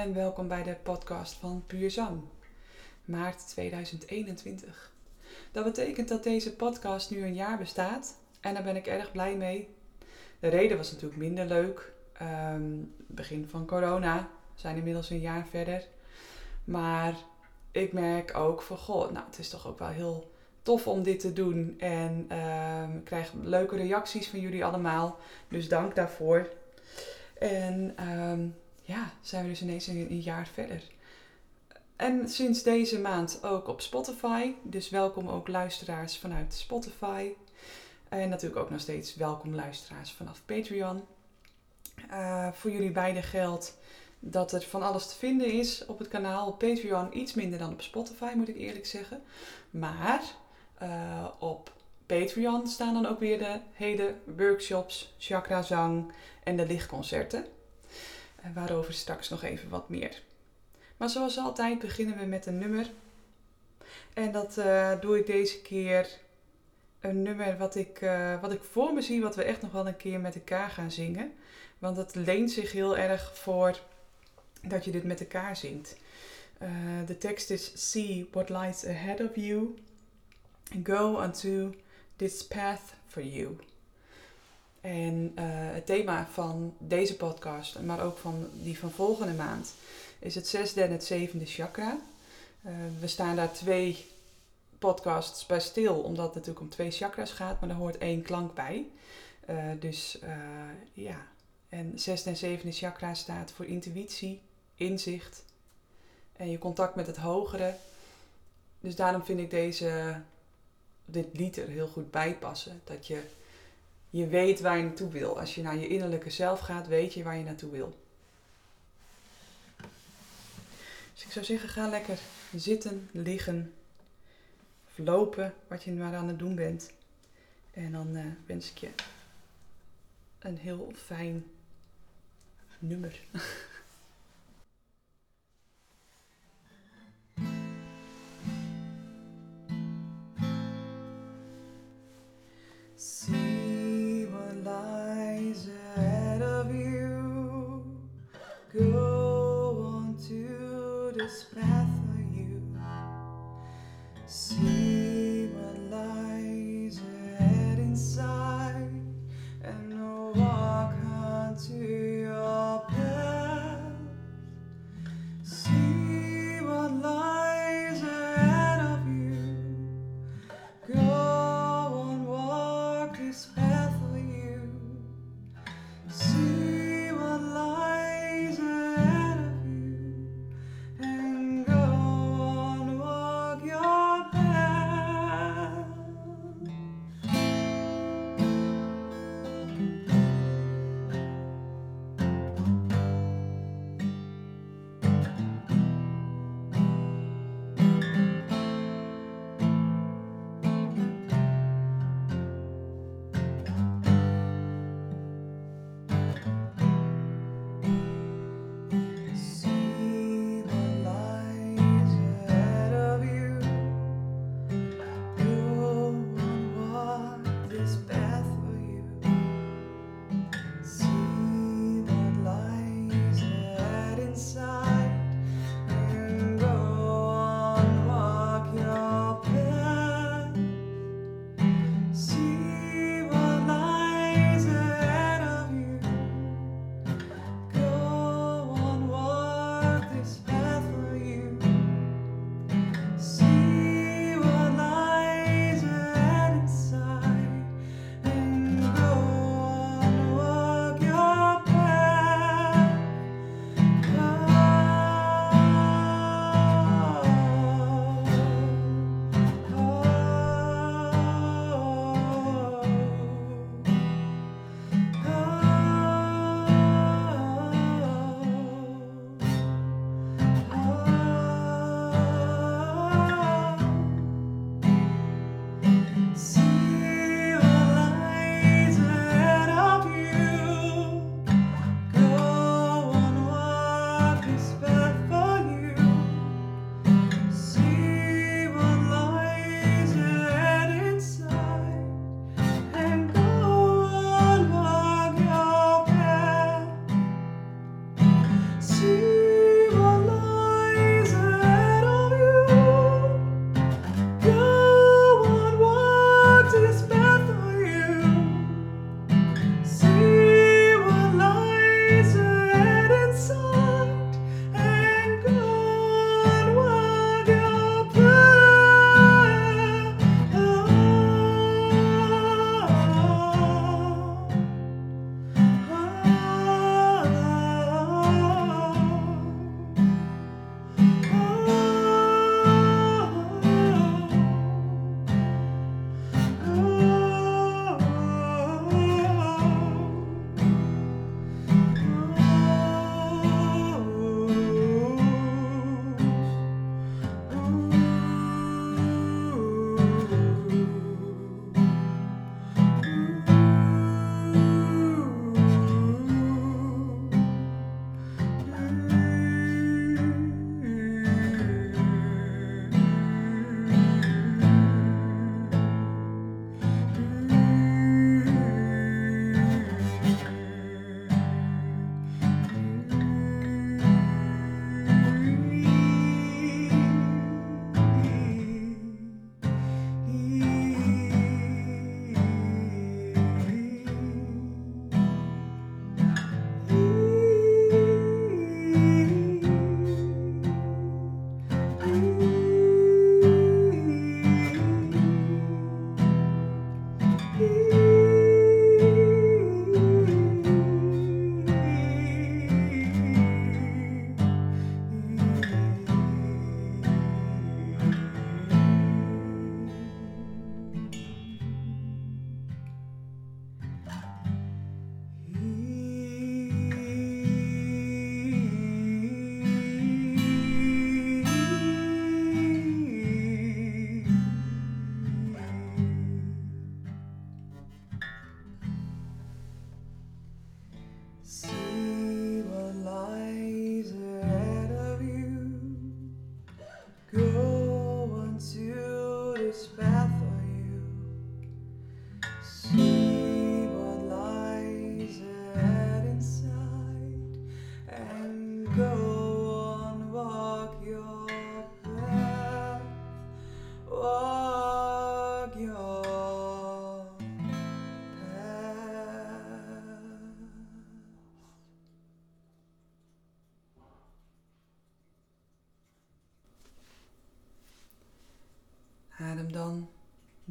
en welkom bij de podcast van Puur Zang, maart 2021. Dat betekent dat deze podcast nu een jaar bestaat en daar ben ik erg blij mee. De reden was natuurlijk minder leuk. Ehm, begin van corona, zijn inmiddels een jaar verder. Maar ik merk ook van, goh, nou het is toch ook wel heel tof om dit te doen. En ehm, ik krijg leuke reacties van jullie allemaal. Dus dank daarvoor. En ehm, ja, zijn we dus ineens een, een jaar verder. En sinds deze maand ook op Spotify. Dus welkom ook luisteraars vanuit Spotify. En natuurlijk ook nog steeds welkom luisteraars vanaf Patreon. Uh, voor jullie beiden geldt dat er van alles te vinden is op het kanaal. Op Patreon iets minder dan op Spotify, moet ik eerlijk zeggen. Maar uh, op Patreon staan dan ook weer de hele workshops, chakrazang en de lichtconcerten. Uh, waarover straks nog even wat meer. Maar zoals altijd beginnen we met een nummer. En dat uh, doe ik deze keer een nummer wat ik, uh, wat ik voor me zie, wat we echt nog wel een keer met elkaar gaan zingen. Want het leent zich heel erg voor dat je dit met elkaar zingt. Uh, de tekst is See what lies ahead of you. Go unto this path for you. En uh, het thema van deze podcast, maar ook van die van volgende maand, is het zesde en het zevende chakra. Uh, we staan daar twee podcasts bij stil, omdat het natuurlijk om twee chakras gaat, maar er hoort één klank bij. Uh, dus ja, en zesde en zevende chakra staat voor intuïtie, inzicht en je contact met het hogere. Dus daarom vind ik deze, dit lied er heel goed bij passen. Dat je, je weet waar je naartoe wil. Als je naar je innerlijke zelf gaat, weet je waar je naartoe wil. Dus ik zou zeggen, ga lekker zitten, liggen, of lopen, wat je maar aan het doen bent. En dan uh, wens ik je een heel fijn nummer.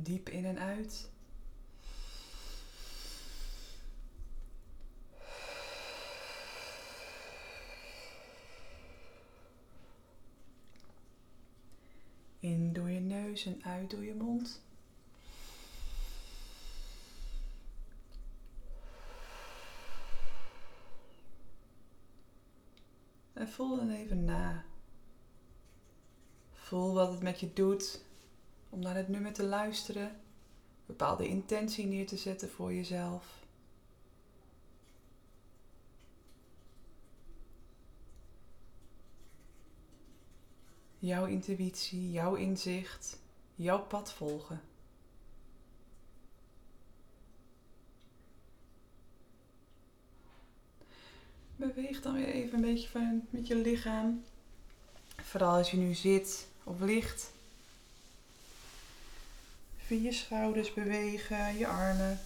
diep in en uit. In door je neus en uit door je mond. En voel dan even na. Voel wat het met je doet om naar het nummer te luisteren. Bepaalde intentie neer te zetten voor jezelf. Jouw intuïtie, jouw inzicht, jouw pad volgen. Beweeg dan weer even een beetje van, met je lichaam. Vooral als je nu zit of ligt. Je schouders bewegen, je armen.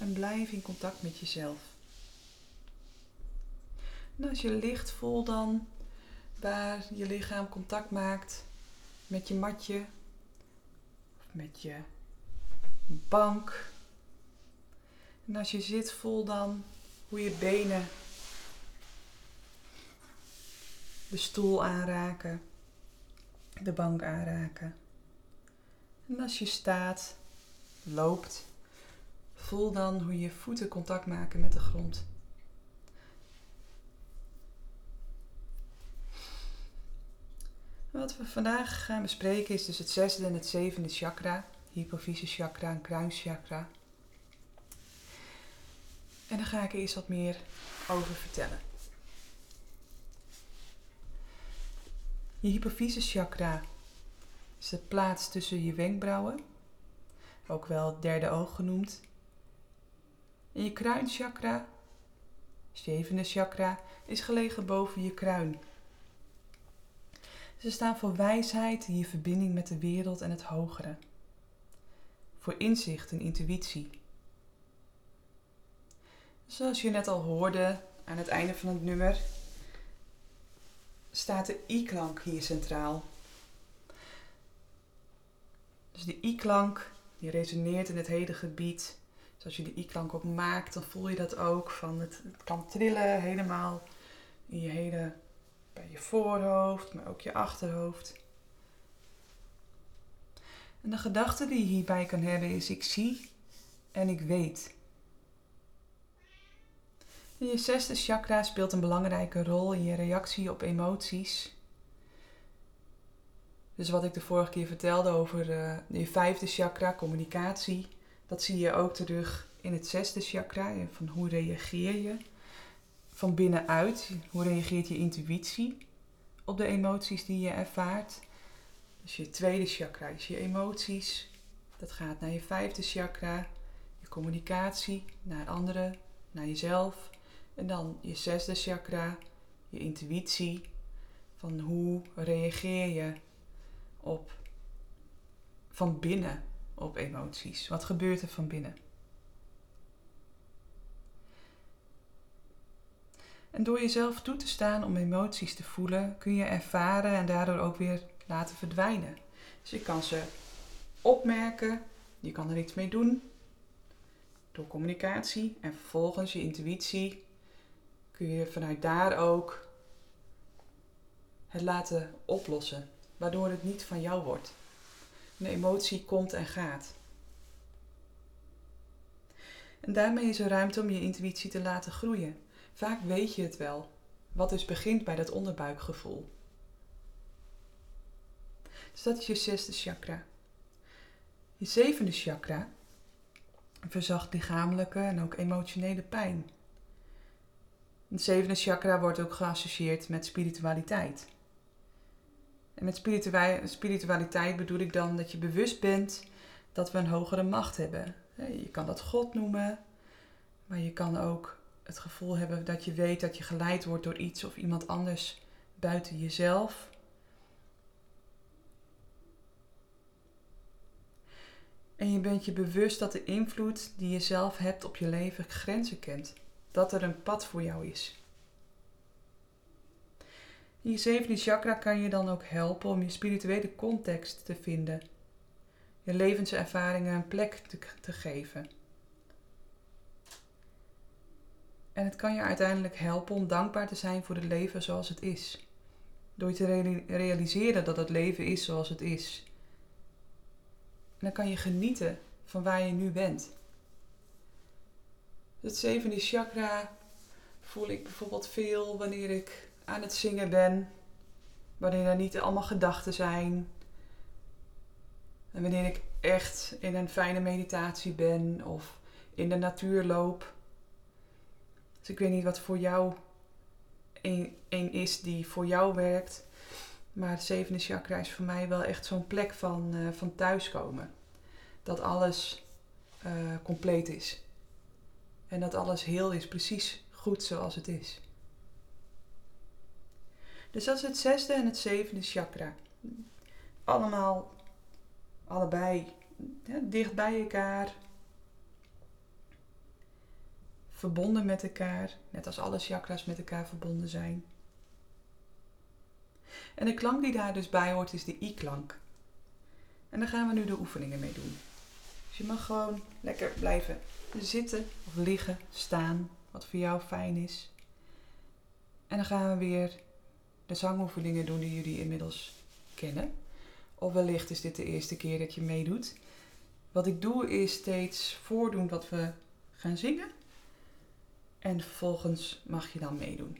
En blijf in contact met jezelf. En als je ligt, voel dan waar je lichaam contact maakt met je matje met je bank. En als je zit, voel dan hoe je benen de stoel aanraken, de bank aanraken. En als je staat, loopt, voel dan hoe je voeten contact maken met de grond. Wat we vandaag gaan bespreken is dus het zesde en het zevende chakra, hypofyse chakra en kruinchakra. En daar ga ik eerst wat meer over vertellen. Je hypofyse chakra is de plaats tussen je wenkbrauwen, ook wel het derde oog genoemd. En je kruinchakra, zevende chakra, is gelegen boven je kruin. Ze staan voor wijsheid in je verbinding met de wereld en het hogere. Voor inzicht en intuïtie. Zoals je net al hoorde aan het einde van het nummer, staat de i-klank hier centraal. Dus de i-klank die resoneert in het hele gebied. Dus als je de i-klank ook maakt, dan voel je dat ook. Van het, kan trillen helemaal in je hele bij je voorhoofd, maar ook je achterhoofd. En de gedachte die je hierbij kan hebben is: ik zie en ik weet. Je zesde chakra speelt een belangrijke rol in je reactie op emoties. Dus wat ik de vorige keer vertelde over uh, je vijfde chakra, communicatie, dat zie je ook terug in het zesde chakra. Van hoe reageer je van binnenuit. Hoe reageert je intuïtie op de emoties die je ervaart? Dus je tweede chakra is je emoties. Dat gaat naar je vijfde chakra, je communicatie, naar anderen, naar jezelf. En dan je zesde chakra, je intuïtie. Van hoe reageer je op van binnen op emoties? Wat gebeurt er van binnen? En door jezelf toe te staan om emoties te voelen, kun je ervaren en daardoor ook weer laten verdwijnen. Dus je kan ze opmerken, je kan er iets mee doen door communicatie en vervolgens je intuïtie kun je vanuit daar ook het laten oplossen, waardoor het niet van jou wordt. Een emotie komt en gaat. En daarmee is er ruimte om je intuïtie te laten groeien. Vaak weet je het wel, wat dus begint bij dat onderbuikgevoel. Dus dat is je zesde chakra. Je zevende chakra verzacht lichamelijke en ook emotionele pijn. Het zevende chakra wordt ook geassocieerd met spiritualiteit. En met spiritualiteit bedoel ik dan dat je bewust bent dat we een hogere macht hebben. Je kan dat God noemen, maar je kan ook het gevoel hebben dat je weet dat je geleid wordt door iets of iemand anders buiten jezelf. En je bent je bewust dat de invloed die je zelf hebt op je leven grenzen kent. Dat er een pad voor jou is. Je zevende chakra kan je dan ook helpen om je spirituele context te vinden. Je levenservaringen een plek te, te geven. En het kan je uiteindelijk helpen om dankbaar te zijn voor het leven zoals het is. Door je te realiseren dat het leven is zoals het is. En dan kan je genieten van waar je nu bent. Het zevende chakra voel ik bijvoorbeeld veel wanneer ik aan het zingen ben. Wanneer er niet allemaal gedachten zijn. En wanneer ik echt in een fijne meditatie ben of in de natuur loop. Dus ik weet niet wat voor jou een, een is die voor jou werkt. Maar het zevende chakra is voor mij wel echt zo'n plek van, uh, van thuiskomen. Dat alles uh, compleet is. En dat alles heel is, precies goed zoals het is. Dus dat is het zesde en het zevende chakra. Allemaal, allebei, dicht bij elkaar. Verbonden met elkaar, net als alle chakras met elkaar verbonden zijn. En de klank die daar dus bij hoort is de i-klank. En daar gaan we nu de oefeningen mee doen. Je mag gewoon lekker blijven zitten of liggen, staan, wat voor jou fijn is. En dan gaan we weer de zangoefeningen doen die jullie inmiddels kennen. Of wellicht is dit de eerste keer dat je meedoet. Wat ik doe is steeds voordoen wat we gaan zingen. En vervolgens mag je dan meedoen.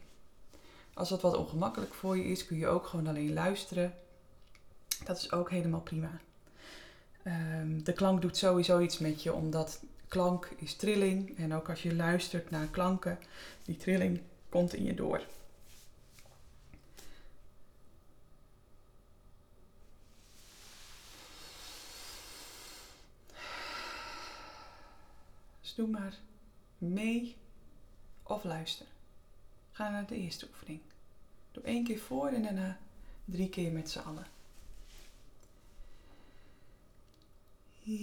Als dat wat ongemakkelijk voor je is, kun je ook gewoon alleen luisteren. Dat is ook helemaal prima. Um, de klank doet sowieso iets met je, omdat klank is trilling. En ook als je luistert naar klanken, die trilling komt in je door. Dus doe maar mee of luister. Ga naar de eerste oefening. Doe één keer voor en daarna drie keer met z'n allen. Drie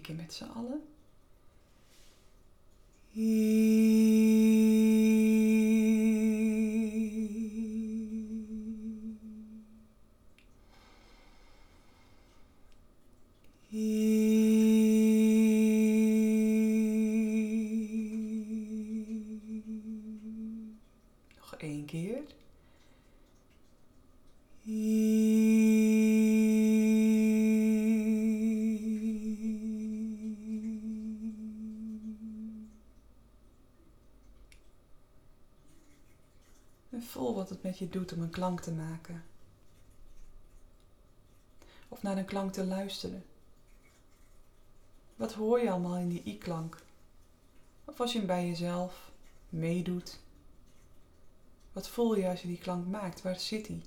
keer met z'n allen. Het je doet om een klank te maken. Of naar een klank te luisteren. Wat hoor je allemaal in die i-klank? Of als je hem bij jezelf meedoet. Wat voel je als je die klank maakt? Waar zit die?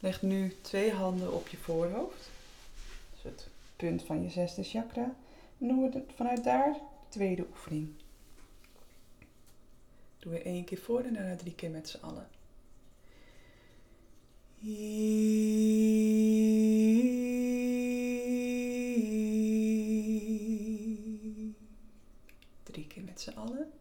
Leg nu twee handen op je voorhoofd. Dat is het punt van je zesde chakra. En we vanuit daar de tweede oefening. Doen we één keer voor en daarna drie keer met z'n allen. Drie keer met z'n allen.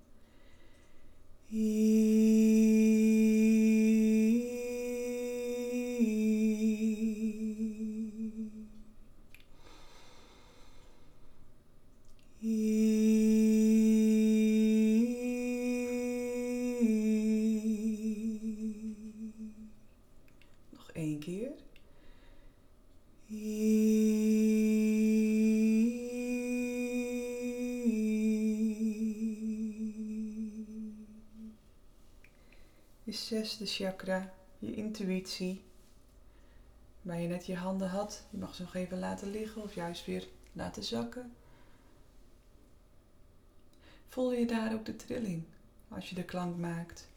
Je intuïtie. Waar je net je handen had, je mag ze nog even laten liggen of juist weer laten zakken. Voel je daar ook de trilling als je de klank maakt?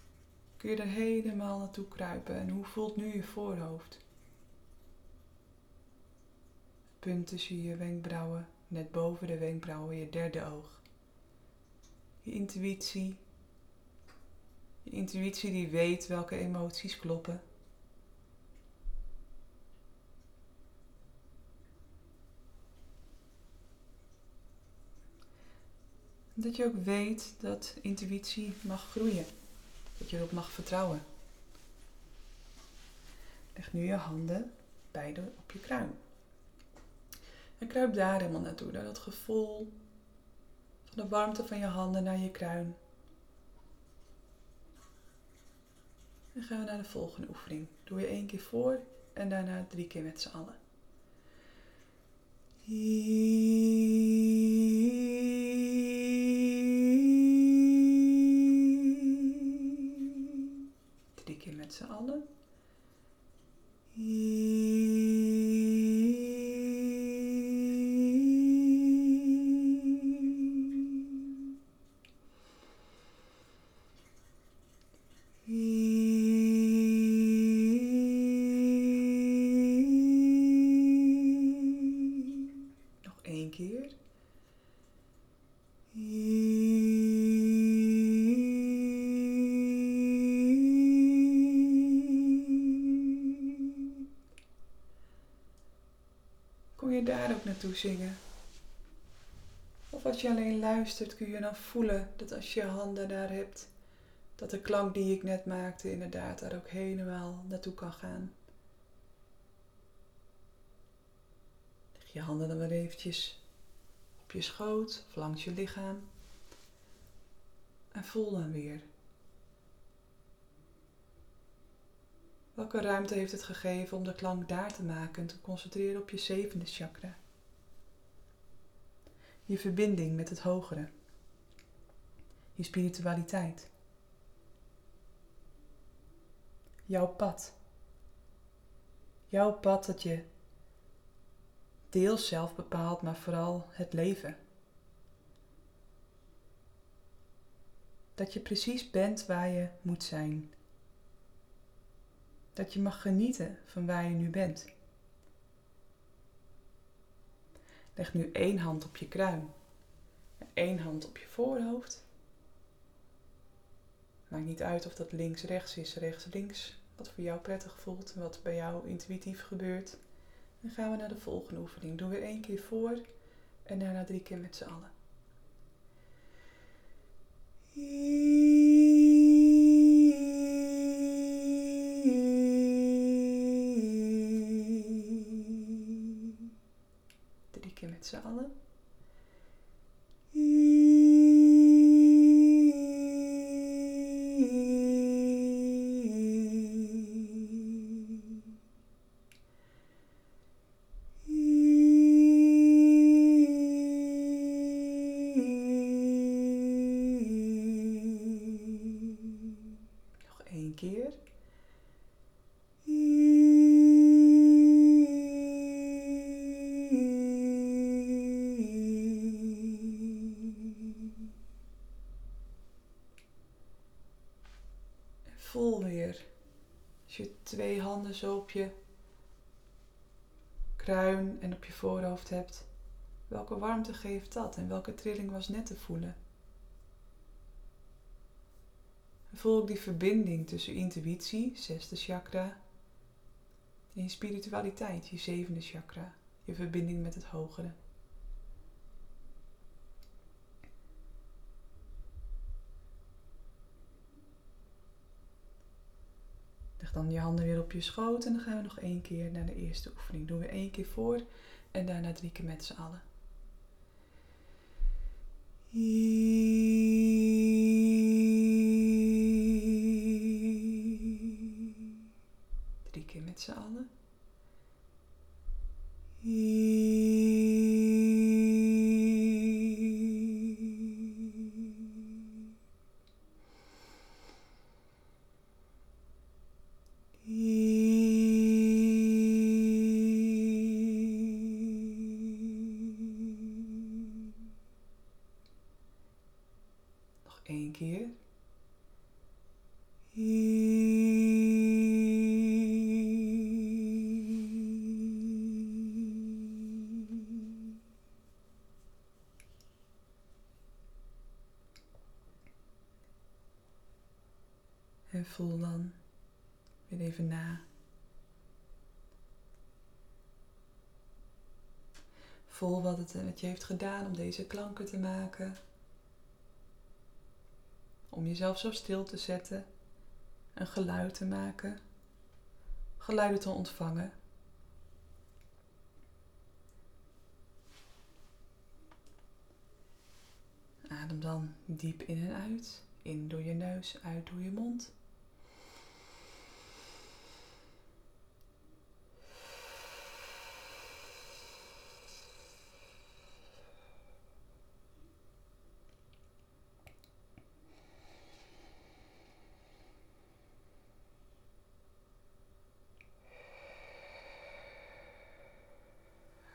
Kun je er helemaal naartoe kruipen en hoe voelt nu je voorhoofd? Punt tussen je wenkbrauwen, net boven de wenkbrauwen, je derde oog. Je intuïtie, je intuïtie die weet welke emoties kloppen. Dat je ook weet dat intuïtie mag groeien. Dat je erop mag vertrouwen. Leg nu je handen beide op je kruin. En kruip daar helemaal naartoe, naar dat gevoel van de warmte van je handen naar je kruin. En gaan we naar de volgende oefening. Doe je één keer voor en daarna drie keer met z'n allen. Zingen? Of als je alleen luistert, kun je dan voelen dat als je je handen daar hebt, dat de klank die ik net maakte inderdaad daar ook helemaal naartoe kan gaan. Leg je handen dan weer eventjes op je schoot of langs je lichaam. En voel dan weer. Welke ruimte heeft het gegeven om de klank daar te maken en te concentreren op je zevende chakra? Je verbinding met het hogere. Je spiritualiteit. Jouw pad. Jouw pad dat je deels zelf bepaalt, maar vooral het leven. Dat je precies bent waar je moet zijn. Dat je mag genieten van waar je nu bent. Leg nu één hand op je kruin en één hand op je voorhoofd. Maakt niet uit of dat links-rechts is, rechts-links. Wat voor jou prettig voelt en wat bij jou intuïtief gebeurt. Dan gaan we naar de volgende oefening. Doen we één keer voor en daarna drie keer met z'n allen. Drie hebt. Welke warmte geeft dat en welke trilling was net te voelen? En voel ook die verbinding tussen intuïtie, zesde chakra, en je spiritualiteit, je zevende chakra, je verbinding met het hogere. Leg dan je handen weer op je schoot en dan gaan we nog één keer naar de eerste oefening. Doen we één keer voor en daarna drie keer met z'n allen. Drie keer met z'n allen. En voel dan weer even na. Voel wat het met je heeft gedaan om deze klanken te maken. om jezelf zo stil te zetten, een geluid te maken, geluiden te ontvangen. Adem dan diep in en uit. In door je neus, uit door je mond.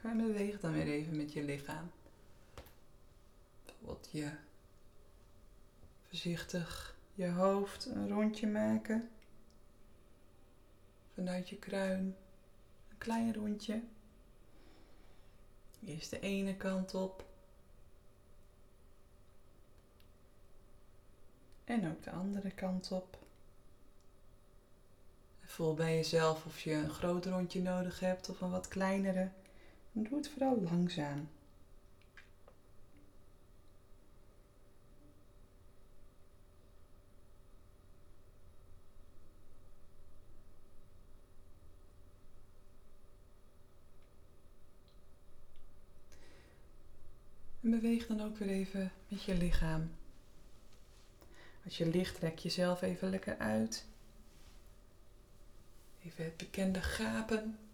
En beweeg dan weer even met je lichaam. Bijvoorbeeld je voorzichtig je hoofd een rondje maken. Vanuit je kruin een klein rondje. Eerst de ene kant op. En ook de andere kant op. Voel bij jezelf of je een groot rondje nodig hebt of een wat kleinere. En doe het vooral langzaam. En beweeg dan ook weer even met je lichaam. Als je ligt, trek jezelf even lekker uit. Even het bekende gapen.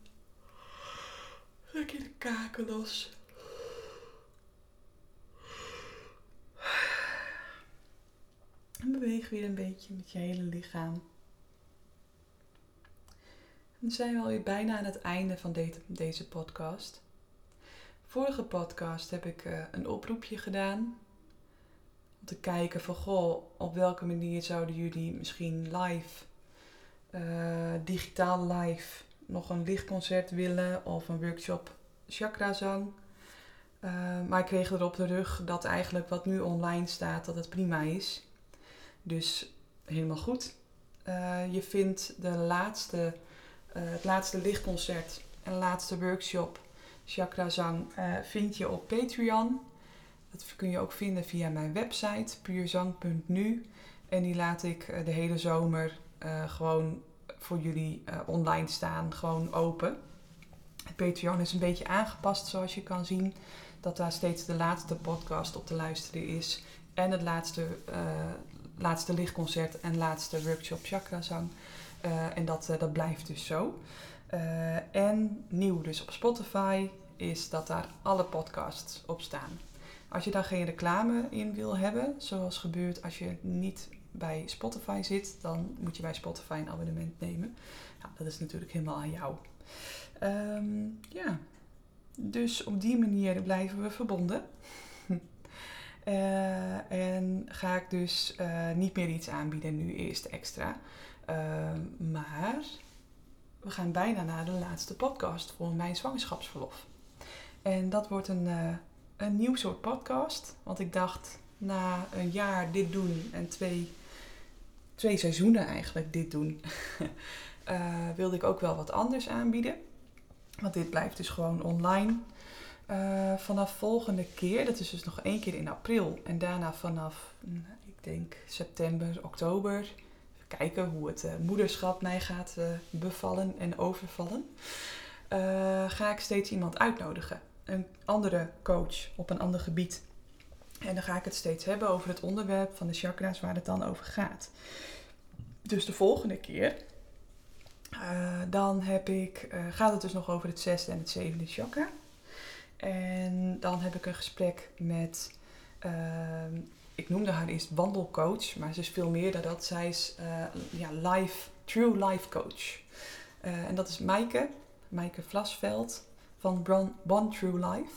Lekker de kaken los. En beweeg weer een beetje met je hele lichaam. Dan zijn we alweer bijna aan het einde van deze podcast. Vorige podcast heb ik uh, een oproepje gedaan. Om te kijken van, goh, op welke manier zouden jullie misschien live, uh, digitaal live, nog een lichtconcert willen of een workshop chakrazang. Uh, maar ik kreeg erop de rug dat eigenlijk wat nu online staat, dat het prima is. Dus helemaal goed. je vindt de laatste, het laatste lichtconcert en laatste workshop Chakrazang vind je op Patreon. Dat kun je ook vinden via mijn website puurzang.nu. En die laat ik de hele zomer gewoon voor jullie online staan, gewoon open. Patreon is een beetje aangepast zoals je kan zien. Dat daar steeds de laatste podcast op te luisteren is. En het laatste, laatste lichtconcert en laatste workshop chakrazang. en dat, dat blijft dus zo. Uh, en nieuw dus op Spotify is dat daar alle podcasts op staan. Als je daar geen reclame in wil hebben, zoals gebeurt als je niet bij Spotify zit, dan moet je bij Spotify een abonnement nemen. Dat is natuurlijk helemaal aan jou. Um, ja, dus op die manier blijven we verbonden. uh, en ga ik dus uh, niet meer iets aanbieden nu eerst extra. Uh, maar we gaan bijna naar de laatste podcast voor mijn zwangerschapsverlof. En dat wordt een, uh, een nieuw soort podcast. Want ik dacht, na een jaar dit doen en twee, twee seizoenen eigenlijk dit doen, uh, wilde ik ook wel wat anders aanbieden. Want dit blijft dus gewoon online. Uh, vanaf volgende keer, dat is dus nog één keer in april. En daarna vanaf, nou, ik denk september, oktober. Kijken hoe het moederschap mij gaat bevallen en overvallen. ga ik steeds iemand uitnodigen een andere coach op een ander gebied. En dan ga ik het steeds hebben over het onderwerp van de chakra's waar het dan over gaat. Dus de volgende keer, uh, dan heb ik, uh, gaat het dus nog over het zesde en het zevende chakra. En dan heb ik een gesprek met, uh, ik noemde haar eerst wandelcoach, maar ze is veel meer dan dat. Zij is ja, life, true life coach. en dat is Maaike, Maaike Vlasveld van One True Life.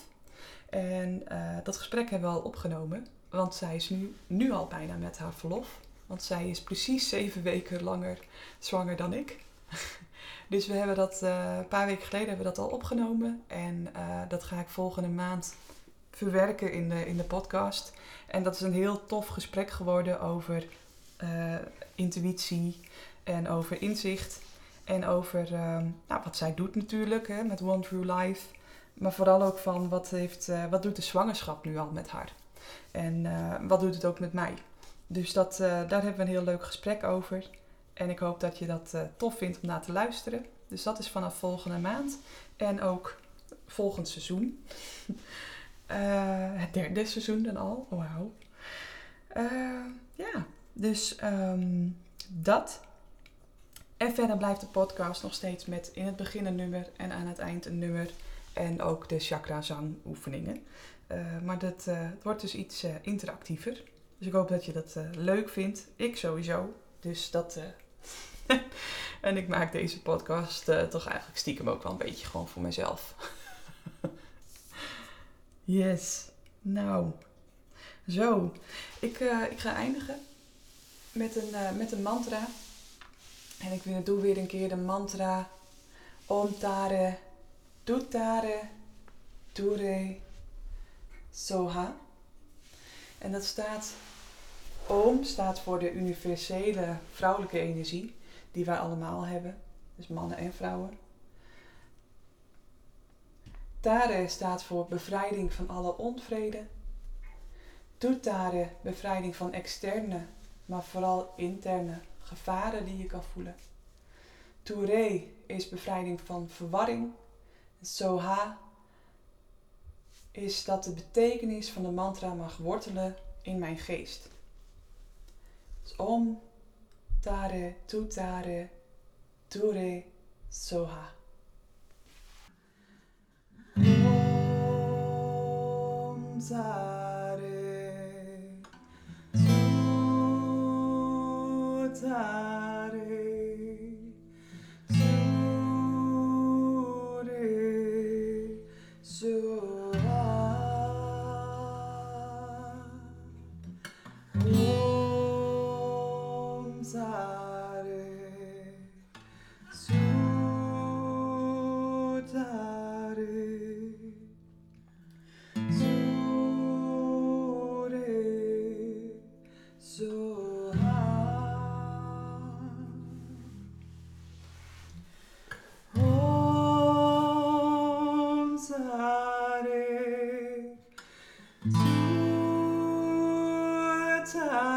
En uh, dat gesprek hebben we al opgenomen, want zij is nu, nu al bijna met haar verlof. Want zij is precies zeven weken langer zwanger dan ik. dus we hebben dat uh, een paar weken geleden hebben we dat al opgenomen. En uh, dat ga ik volgende maand verwerken in de, in de podcast. En dat is een heel tof gesprek geworden over intuïtie en over inzicht. En over uh, nou, wat zij doet natuurlijk hè, met One True Life. Maar vooral ook van wat, heeft, uh, wat doet de zwangerschap nu al met haar. En uh, wat doet het ook met mij. dus dat, eh, daar hebben we een heel leuk gesprek over. En ik hoop dat je dat tof vindt om naar te luisteren. Dus dat is vanaf volgende maand. En ook volgend seizoen. het derde seizoen dan al. Wauw. ja, dus ehm, dat. En verder blijft de podcast nog steeds met in het begin een nummer en aan het eind een nummer. En ook de chakra zangoefeningen. Uh, maar dat, uh, het wordt dus iets uh, interactiever. Dus ik hoop dat je dat leuk vindt. Ik sowieso. Dus dat. en ik maak deze podcast toch eigenlijk stiekem ook wel een beetje gewoon voor mezelf. yes. Nou. Zo. Ik, ik ga eindigen met een, met een mantra. En ik doe weer een keer de mantra. Om tare, tutare, ture, soha. En dat staat, Om staat voor de universele vrouwelijke energie die wij allemaal hebben. Dus mannen en vrouwen. Tare staat voor bevrijding van alle onvrede. Tutare, bevrijding van externe, maar vooral interne gevaren die je kan voelen. Touré is bevrijding van verwarring. Soha is dat de betekenis van de mantra mag wortelen in mijn geest. Dus om, tare, tutare, ture, soha. Om, tare, tutare, time.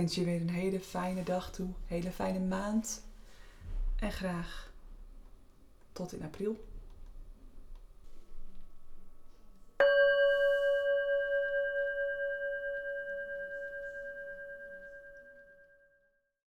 Wens je weer een hele fijne dag toe, hele fijne maand. En graag tot in april.